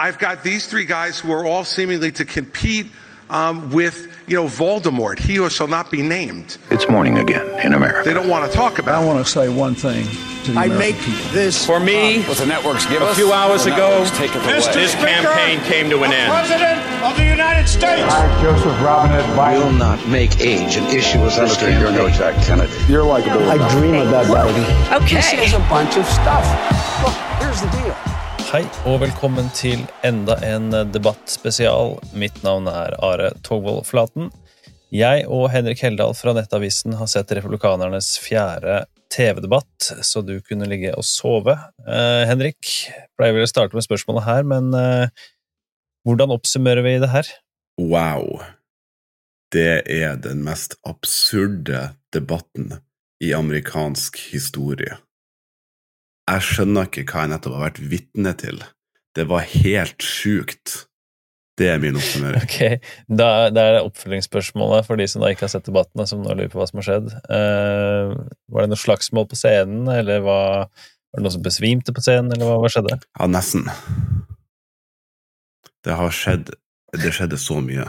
I've got these three guys who are all seemingly to compete um, with, you know, Voldemort, he who shall not be named. It's morning again in America. They don't want to talk about it. I want to say one thing to the I American make people. this For me, what the networks give a us. few hours ago, networks take it this campaign came to an end. President of the United States. I, Joseph Robinette Biden. will not make age an issue with this Senator, you're no. Jack Kennedy. You're likable. I dream of that baby. Okay. This is a bunch of stuff. Look, here's the deal. Hei og velkommen til enda en debattspesial. Mitt navn er Are Togvold Flaten. Jeg og Henrik Heldal fra Nettavisen har sett republikanernes fjerde TV-debatt, så du kunne ligge og sove. Eh, Henrik, pleier vel å starte med spørsmålet her, men eh, hvordan oppsummerer vi det her? Wow. Det er den mest absurde debatten i amerikansk historie. Jeg skjønner ikke hva jeg nettopp har vært vitne til. Det var helt sjukt. Det er min oppsummering. Ok, da, da er det oppfølgingsspørsmålet for de som da ikke har sett debattene, som nå lurer på hva som har skjedd. Uh, var det noe slagsmål på scenen, eller var, var det noen som besvimte på scenen, eller hva, hva skjedde? Ja, nesten. Det har skjedd Det skjedde så mye.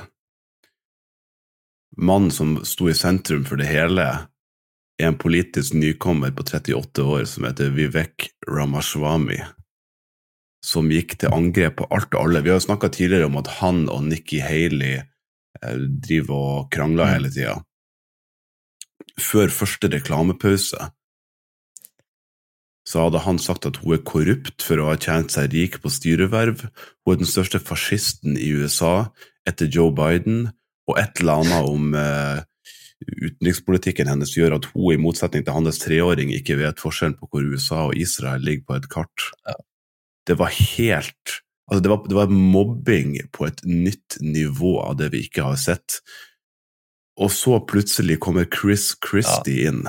Mannen som sto i sentrum for det hele, en politisk nykommer på 38 år som heter Vivek Ramaswamy, som gikk til angrep på alt og alle. Vi har jo snakka tidligere om at han og Nikki Haley eh, driver og krangler Mm. hele tida. Før første reklamepause så hadde han sagt at hun er korrupt for å ha tjent seg rik på styreverv, hun er den største fascisten i USA etter Joe Biden, og et eller annet om eh, utenrikspolitikken hennes gjør at hun, i motsetning til hans treåring, ikke vet forskjellen på hvor USA og Israel ligger på et kart. Ja. Det var helt Altså, det var, det var mobbing på et nytt nivå av det vi ikke har sett. Og så plutselig kommer Chris Christie inn,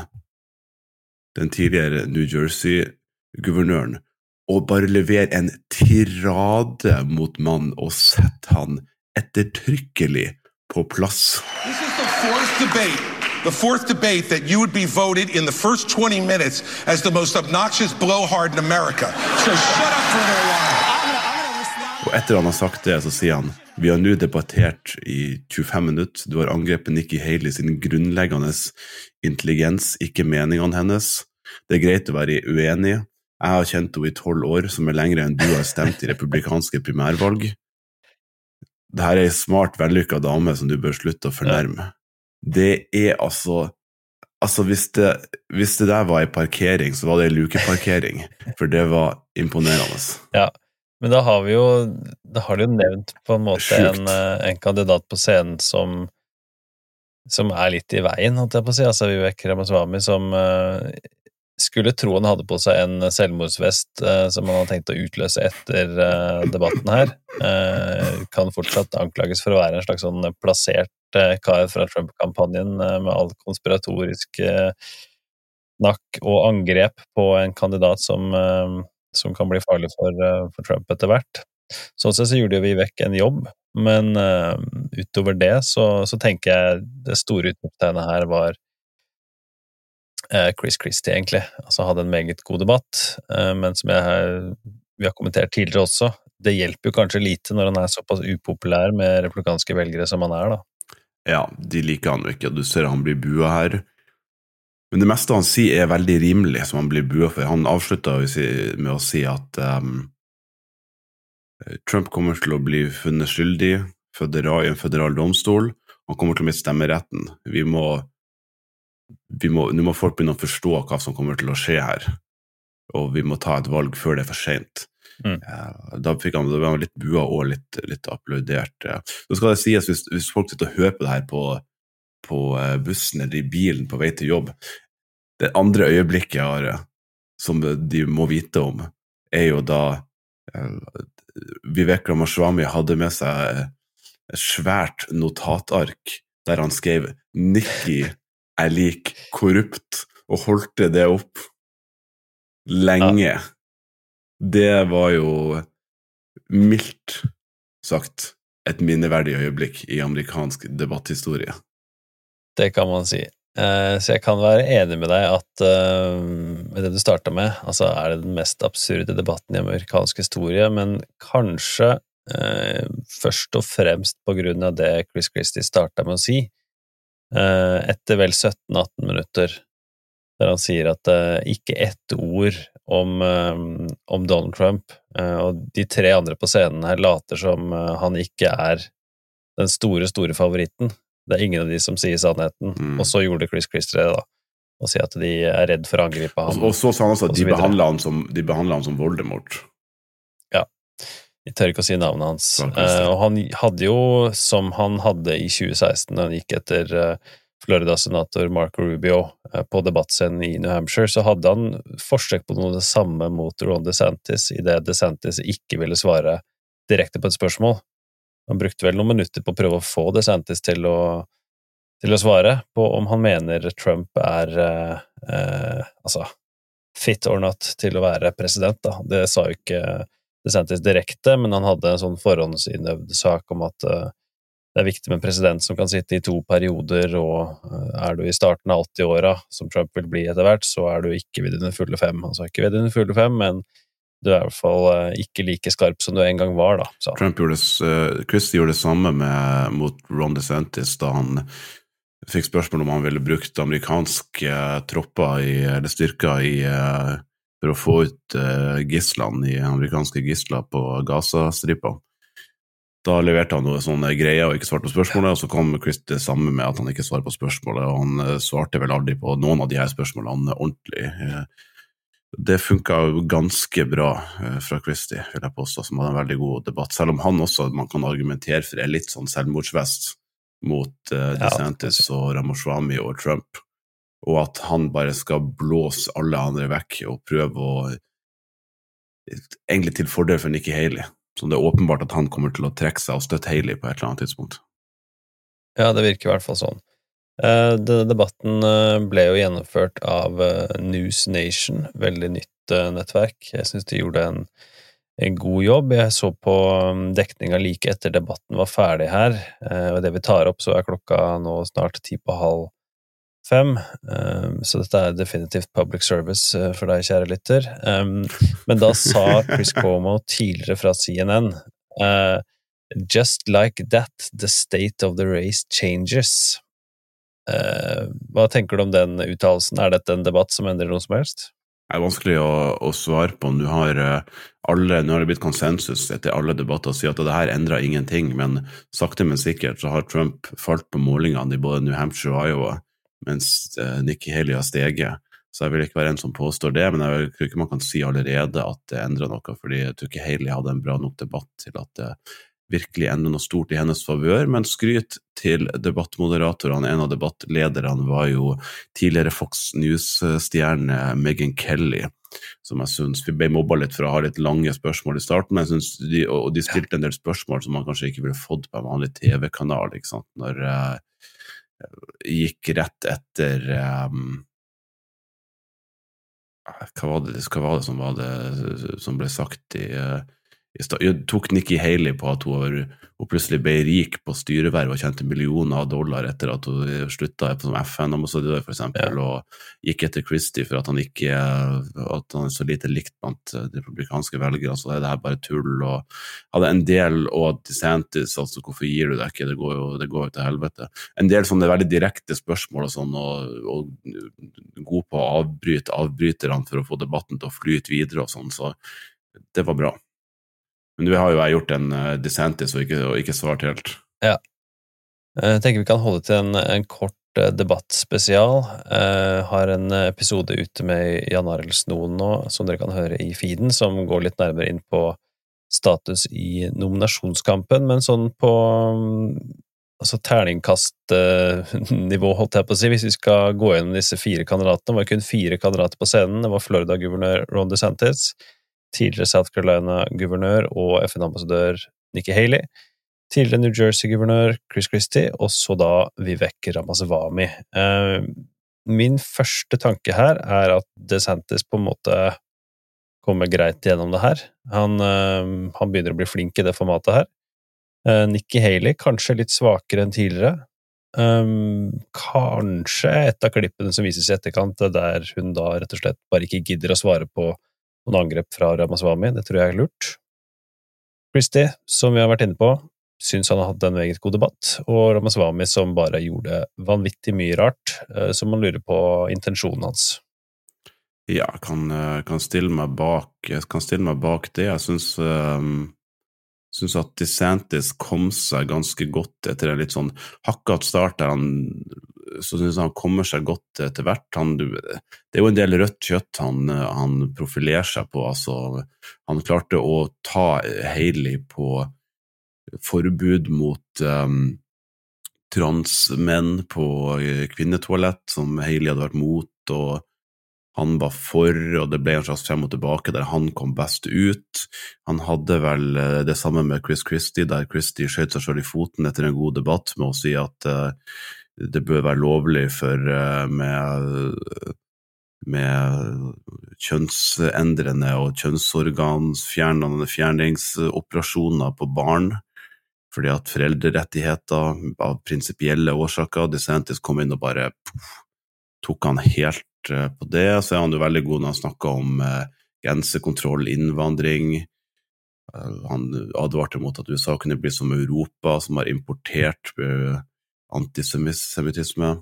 den tidligere New Jersey-guvernøren, og bare leverer en tirade mot mannen og setter han ettertrykkelig på plass. Fourth debate. The fourth debate that you would be voted in the first 20 minutes as the most obnoxious blowhard in America. So shut up for a little while. Og etter han har sagt det, så sier han vi har nå debattert i 25 minutter, du har angrepet Nikki Haley sin grunnleggende intelligens, ikke meningene hennes. Det er greit å være uenig. Jeg har kjent henne i tolv år, som er lengre enn du har stemt i republikanske primærvalg. Dette er ei smart, vellykka dame som du bør slutte å fornærme. Det er altså Altså, hvis det, hvis det der var ei parkering, så var det ei lukeparkering. For det var imponerende. Ja, men da har vi jo Da har de jo nevnt på en måte en, eh, en kandidat på scenen som som er litt i veien, holdt jeg på å si. Altså Vivek Ramaswamy som eh, skulle tro han hadde på seg en selvmordsvest eh, som han hadde tenkt å utløse etter eh, debatten her. Eh, kan fortsatt anklages for å være en slags sånn plassert eh, kar fra Trump-kampanjen eh, med all konspiratorisk snakk og angrep på en kandidat som, som kan bli farlig for, for Trump etter hvert. Sånn sett så gjorde vi vekk en jobb, men utover det så, så tenker jeg det store utropstegnet her var Chris Christie, egentlig. Altså hadde en meget god debatt, eh, men som har, vi har kommentert tidligere også, det hjelper jo kanskje lite når han er såpass upopulær med republikanske velgere som han er, da. Ja, de liker han jo ikke, du ser han blir bua her. Men det meste han sier er veldig rimelig, som han blir bua for. Han avslutta med å si at um, Trump kommer til å bli funnet skyldig i en føderal domstol. Han kommer til å miste stemmeretten. Vi må, må, nå må folk begynne å forstå hva som kommer til å skje her. Og vi må ta et valg før det er for seint. Mm. Eh, Da fikk han, da ble han litt bua og litt, litt applaudert. Ja. Så skal det sies, hvis, hvis folk sitter og hører på det her på, på eh, bussen eller i bilen på vei til jobb Det andre øyeblikket jeg har, eh, som de må vite om, er jo da eh, Vivek Ramaswamy hadde med seg et svært notatark der han skrev 'Nikki er lik korrupt', og holdte det opp lenge. Det var jo mildt sagt et minneverdig øyeblikk i amerikansk debatthistorie. Det kan man si. Eh, Så jeg kan være enig med deg at eh, med det du starta med, altså er det den mest absurde debatten i amerikansk historie, men kanskje eh, først og fremst på grunn av det Chris Christie starta med å si. Eh, etter vel 17-18 minutter, der han sier at eh, ikke ett ord om, eh, om Donald Trump, eh, og de tre andre på scenen her later som han ikke er den store, store favoritten. Det er ingen av de som sier sannheten, Mm. og så gjorde Chris Christie det, da. Og sier at de er redd for å angripe ham. og så sa han også at de behandla han som Voldemort. Jeg tør ikke å si navnet hans. Uh, og han hadde jo, som han hadde i 2016, da han gikk etter uh, Florida-senator Marco Rubio uh, på debattscenen i New Hampshire, så hadde han forsøk på noe av det samme mot Ron DeSantis, idet DeSantis ikke ville svare direkte på et spørsmål. Han brukte vel noen minutter på å prøve å få DeSantis til å, til å svare på om han mener Trump er altså fit or not til å være president, da. Det sa jo ikke DeSantis direkte, men han hadde en sånn forhåndsinnøvd sak om at eh, det er viktig med en president som kan sitte i to perioder, og eh, er du i starten av 80-åra, som Trump vil bli etter hvert, så er du ikke ved dine fulle fem. Altså ikke ved dine fulle fem, men du er i hvert fall eh, ikke like skarp som du en gang var, da. sa. Trump gjorde, Christie gjorde det samme med, mot Ron DeSantis da han fikk spørsmål om han ville brukt amerikanske tropper i, eller styrker i, for å få ut uh, gislene i amerikanske gisler på Gaza-stripa. Da leverte han noen sånne greier og ikke svarte på spørsmålet, og så kom Chris det samme med at han ikke svarer på spørsmålet, og han eh, svarte vel aldri på noen av de her spørsmålene ordentlig. Eh, det funka ganske bra eh, fra Christie, vil jeg påstå, som hadde en veldig god debatt. Selv om han også man kan argumentere for er litt sånn selvmordsvest mot eh, Ja, DeSantis og Ramoshwami og Trump, og at han bare skal blåse alle andre vekk og prøve å Egentlig til fordel for Nikki Haley. Så det er åpenbart at han kommer til å trekke seg og støtte Haley på et eller annet tidspunkt. Ja, det virker i hvert fall sånn. Eh, Denne debatten eh, ble jo gjennomført av eh, News Nation, veldig nytt nettverk. Jeg syns de gjorde en, en god jobb. Jeg så på um, dekninga like etter debatten var ferdig her, og det vi tar opp, så er klokka nå snart ti på halv fem, eh, så dette er definitivt public service eh, for deg, kjære lytter. Um, Men da sa Chris Cuomo tidligere fra CNN eh, Just like that, the state of the race changes. Eh, hva tenker du om den uttalelsen? Er dette en debatt som endrer noe som helst? Det er vanskelig å, å svare på. Nå har, eh, alle, nå har det blitt konsensus etter alle debatter å si at det her endrer ingenting, men sakte, men sikkert så har Trump falt på målingene i både New Hampshire og Iowa, mens eh, Nikki Haley har steget. Så jeg vil ikke være en som påstår det, men jeg tror ikke man kan si allerede at det endrer noe, fordi jeg tror ikke Haley hadde en bra nok debatt til at det virkelig ender noe stort i hennes favør. Men skryt til debattmoderatorene. En av debattlederne var jo tidligere Fox News-stjerne Megan Kelly, som jeg syns Vi ble mobba litt for å ha litt lange spørsmål i starten, men jeg synes de, og de stilte en del spørsmål som man kanskje ikke ville fått på en vanlig TV-kanal, ikke sant, når eh, gikk rett etter um, hva, var det, hva var det som var det som ble sagt i? Jo, Tok Nikki Haley på at hun, hun plutselig ble rik på styreverv og tjente millioner av dollar etter at hun slutta som FN-ambassadør, f.eks., ja. og gikk etter Christie for at han ikke at han er så lite likt blant republikanske velgere, så er det her bare tull. og hadde en del, og DeSantis, altså hvorfor gir du deg ikke, det går jo det går til helvete. En del sånne veldig direkte spørsmål og sånn, og, og god på å avbryte avbryterne for å få debatten til å flyte videre og sånn, så det var bra. Men nå har jo jeg gjort en uh, DeSantis og ikke, og ikke svart helt. Ja. Jeg tenker vi kan holde til en, en kort uh, debattspesial. Uh, har en episode ute med Jan Arild Snoen nå, som dere kan høre i feeden, som går litt nærmere inn på status i nominasjonskampen, men sånn på um, altså terningkastnivå, holdt jeg på å si, hvis vi skal gå gjennom disse fire kandidatene. Det var kun fire kandidater på scenen. Det var Florida-guvernør Ron DeSantis, tidligere South Carolina-guvernør og FN-ambassadør Nikki Haley, tidligere New Jersey-guvernør Chris Christie, og så da Vivek Ramaswamy. Eh, min første tanke her er at DeSantis på en måte kommer greit gjennom det her. Han, eh, han begynner å bli flink i det formatet her. Eh, Nikki Haley kanskje litt svakere enn tidligere. Um, kanskje et av klippene som vises i etterkant, der hun da rett og slett bare ikke gidder å svare på noen angrep fra Ramaswami, Det tror jeg er lurt. Christie, som vi har vært inne på, syns han har hatt en meget god debatt, og Ramaswami som bare gjorde vanvittig mye rart, eh, så man lurer på intensjonen hans. Ja, kan, eh, kan, stille meg bak, kan stille meg bak det. Jeg syns, um, syns at DeSantis kom seg ganske godt etter en litt sånn hakkete start. der han så synes jeg han kommer seg godt etter hvert. Han, det er jo en del rødt kjøtt han, han profilerer seg på. Altså, han klarte å ta Haley på forbud mot um, transmenn på kvinnetoalett, som Haley hadde vært mot, og han var for, og det ble en slags frem og tilbake der han kom best ut. Han hadde vel eh, det samme med Chris Christie, der Christie skjøt seg selv i foten etter en god debatt med å si at uh, det bør være lovlig for uh, med, med kjønnsendrende og kjønnsorganfjernende fjerningsoperasjoner på barn fordi at foreldrerettigheter av prinsipielle årsaker DeSantis kom inn og bare puff, tok han helt uh, på det. Så er han jo veldig god når han snakker om uh, grensekontroll, innvandring. Han advarte mot at USA kunne bli som Europa, som har importert antisemittisme.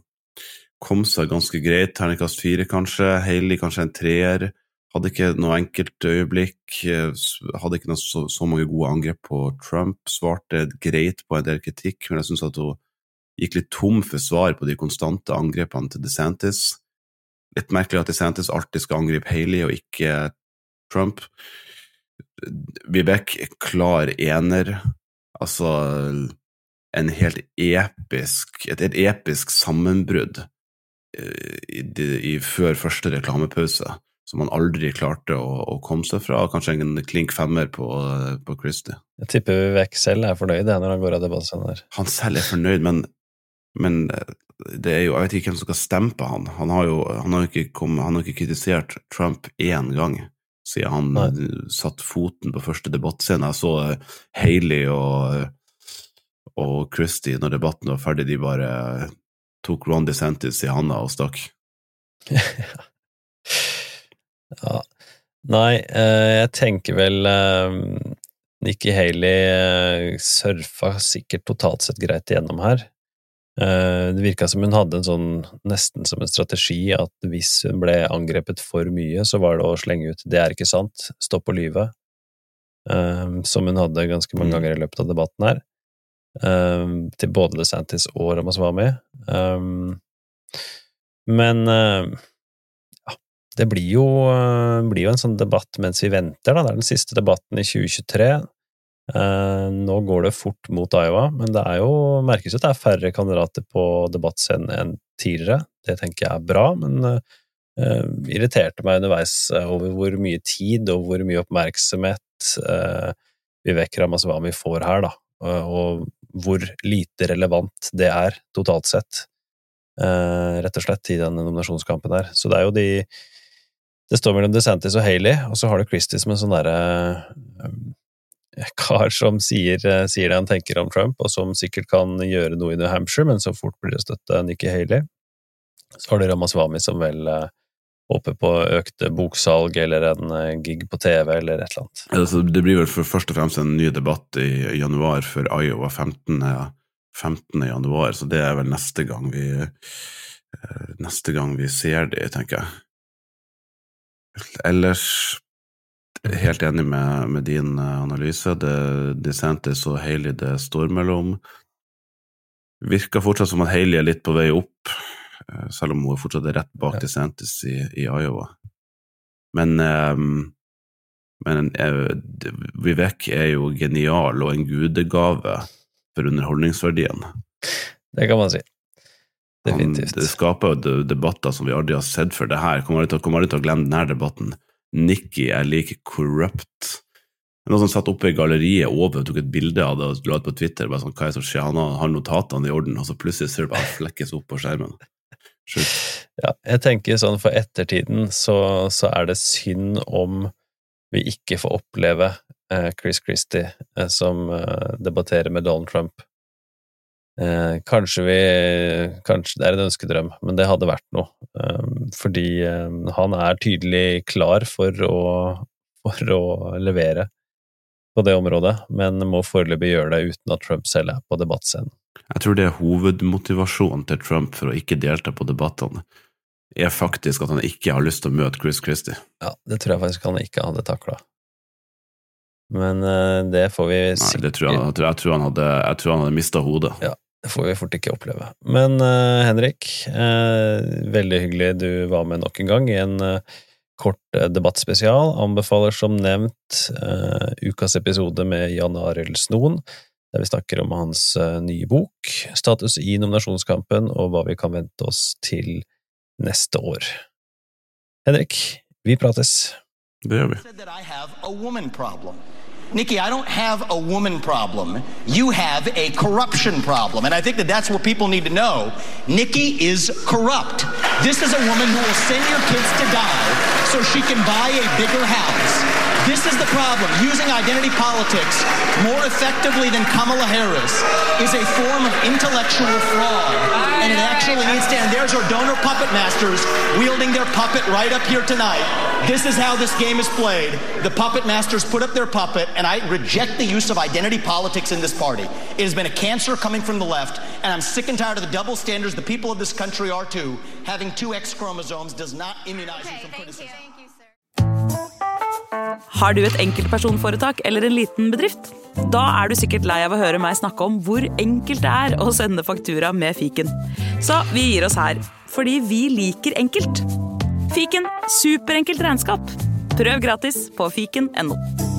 Kom seg ganske greit, terningkast fire kanskje, Hailey kanskje en treer. Hadde ikke noe enkelt øyeblikk, hadde ikke så, så, mange gode angrep på Trump. Svarte greit på en del kritikk, men jeg syns at hun gikk litt tom for svar på de konstante angrepene til DeSantis. Litt merkelig at DeSantis alltid skal angripe Haley og ikke Trump. Vibeke, klar ener, altså en helt episk Et, et episk sammenbrudd eh, i, i, før første reklamepause som han aldri klarte å, å, komme seg fra. Kanskje en klink femmer på, på Christie. Jeg tipper selv er fornøyd når han går av debattscenen. Han selv er fornøyd, men men eh, det er jo, jeg vet ikke hvem som skal stempe han. Han har jo han har ikke, kommet, han har ikke kritisert Trump én gang siden han Nei. satte foten på første debattscene. Jeg så eh, Haley og, og Christie når debatten var ferdig, de bare tok Ron DeSantis i handa og stakk. ja. Nei, eh, jeg tenker vel Nikki Haley surfa sikkert totalt sett greit igjennom her. Eh, det virka som hun hadde en sånn, nesten som en strategi, at hvis hun ble angrepet for mye, så var det å slenge ut 'det er ikke sant', stopp å lyve, som hun hadde ganske mange mm. ganger i løpet av debatten her, um, til både DeSantis og Ramaswamy. Um, men uh, ja, det blir jo, uh, blir jo en sånn debatt mens vi venter, da. Det er den siste debatten i 2023. Uh, nå går det fort mot Iowa, men det er jo, merkes at det er færre kandidater på debattscenen enn tidligere. Det tenker jeg er bra, men uh, irriterte meg underveis over hvor mye tid og hvor mye oppmerksomhet uh, Vivek Ramaswamy får her, da, og hvor lite relevant det er totalt sett, uh, rett og slett, i denne nominasjonskampen her. Så det er jo de Det står mellom DeSantis og Haley, og så har du Christie som en sånn derre kar som sier, eh, sier, det han tenker om Trump, og som sikkert kan gjøre noe i New Hampshire, men så fort blir det støtte Nikki Haley. Så har du Ramaswamy som vel håper på økte boksalg eller en uh, gig på TV eller et eller annet. Altså, det blir vel først og fremst en ny debatt i januar for Iowa 15. 15. januar, så det er vel neste gang vi neste gang vi ser det, tenker jeg. Ellers helt enig med, med din eh, analyse. Det DeSantis og Haley det står mellom. Virker fortsatt som at Haley er litt på vei opp, eh, selv om hun fortsatt er rett bak ja. DeSantis i, i, Iowa. Men, um, men uh, Vivek er jo genial og en gudegave for underholdningsverdien. Det kan man si. Definitivt. Han, det skaper jo debatter som vi aldri har sett før. Det her kommer aldri til å glemme denne debatten. Nikki er like corrupt. Noen som satt oppe i galleriet over og tok et bilde av det og la det på Twitter. bare sånn, hva er det som skjer? Han har, har notatene i orden, og så plutselig ser du bare flekkes opp på skjermen. Ja, jeg tenker sånn for ettertiden så, så, er det synd om vi ikke får oppleve eh, Chris Christie eh, som eh, debatterer med Donald Trump. Kanskje vi Kanskje det er en ønskedrøm, men det hadde vært noe. Fordi han er tydelig klar for å, for å levere. På det området, men må foreløpig gjøre det uten at Trump selv er på debattscenen. Jeg tror det er hovedmotivasjonen til Trump for å ikke delta på debattene, er faktisk at han ikke har lyst til å møte Chris Christie. Ja, det tror jeg faktisk han ikke hadde takla. Men eh, det får vi Nei, sikkert det tror jeg, jeg, tror, jeg tror han hadde, jeg tror han hadde mista hodet. Ja. Det får vi fort ikke oppleve. Men uh, Henrik, uh, veldig hyggelig du var med nok en gang i en eh, kort eh, debattspesial. Anbefaler som nevnt uh, ukas episode med Jan Arild Snoen, der vi snakker om hans uh, nye bok, status i nominasjonskampen og hva vi kan vente oss til neste år. Henrik, vi prates. Det gjør vi. Nikki, I don't have a woman problem. You have a corruption problem. And I think that that's what people need to know. Nikki is corrupt. This is a woman who will send your kids to die so she can buy a bigger house. This is the problem. Using identity politics more effectively than Kamala Harris is a form of intellectual fraud. And it actually needs to end. There's our donor puppet masters wielding their puppet right up here tonight. This is how this game is played. The puppet masters put up their puppet, and I reject the use of identity politics in this party. It has been a cancer coming from the left, and I'm sick and tired of the double standards the people of this country are too. Having two X chromosomes does not immunize you from criticism. You. You, Har du et enkeltpersonforetak eller en liten bedrift? Da er du sikkert lei av å høre meg snakke om hvor enkelt det er å sende faktura med fiken. Så vi gir oss her, fordi vi liker enkelt. Fiken superenkelt regnskap. Prøv gratis på fiken.no.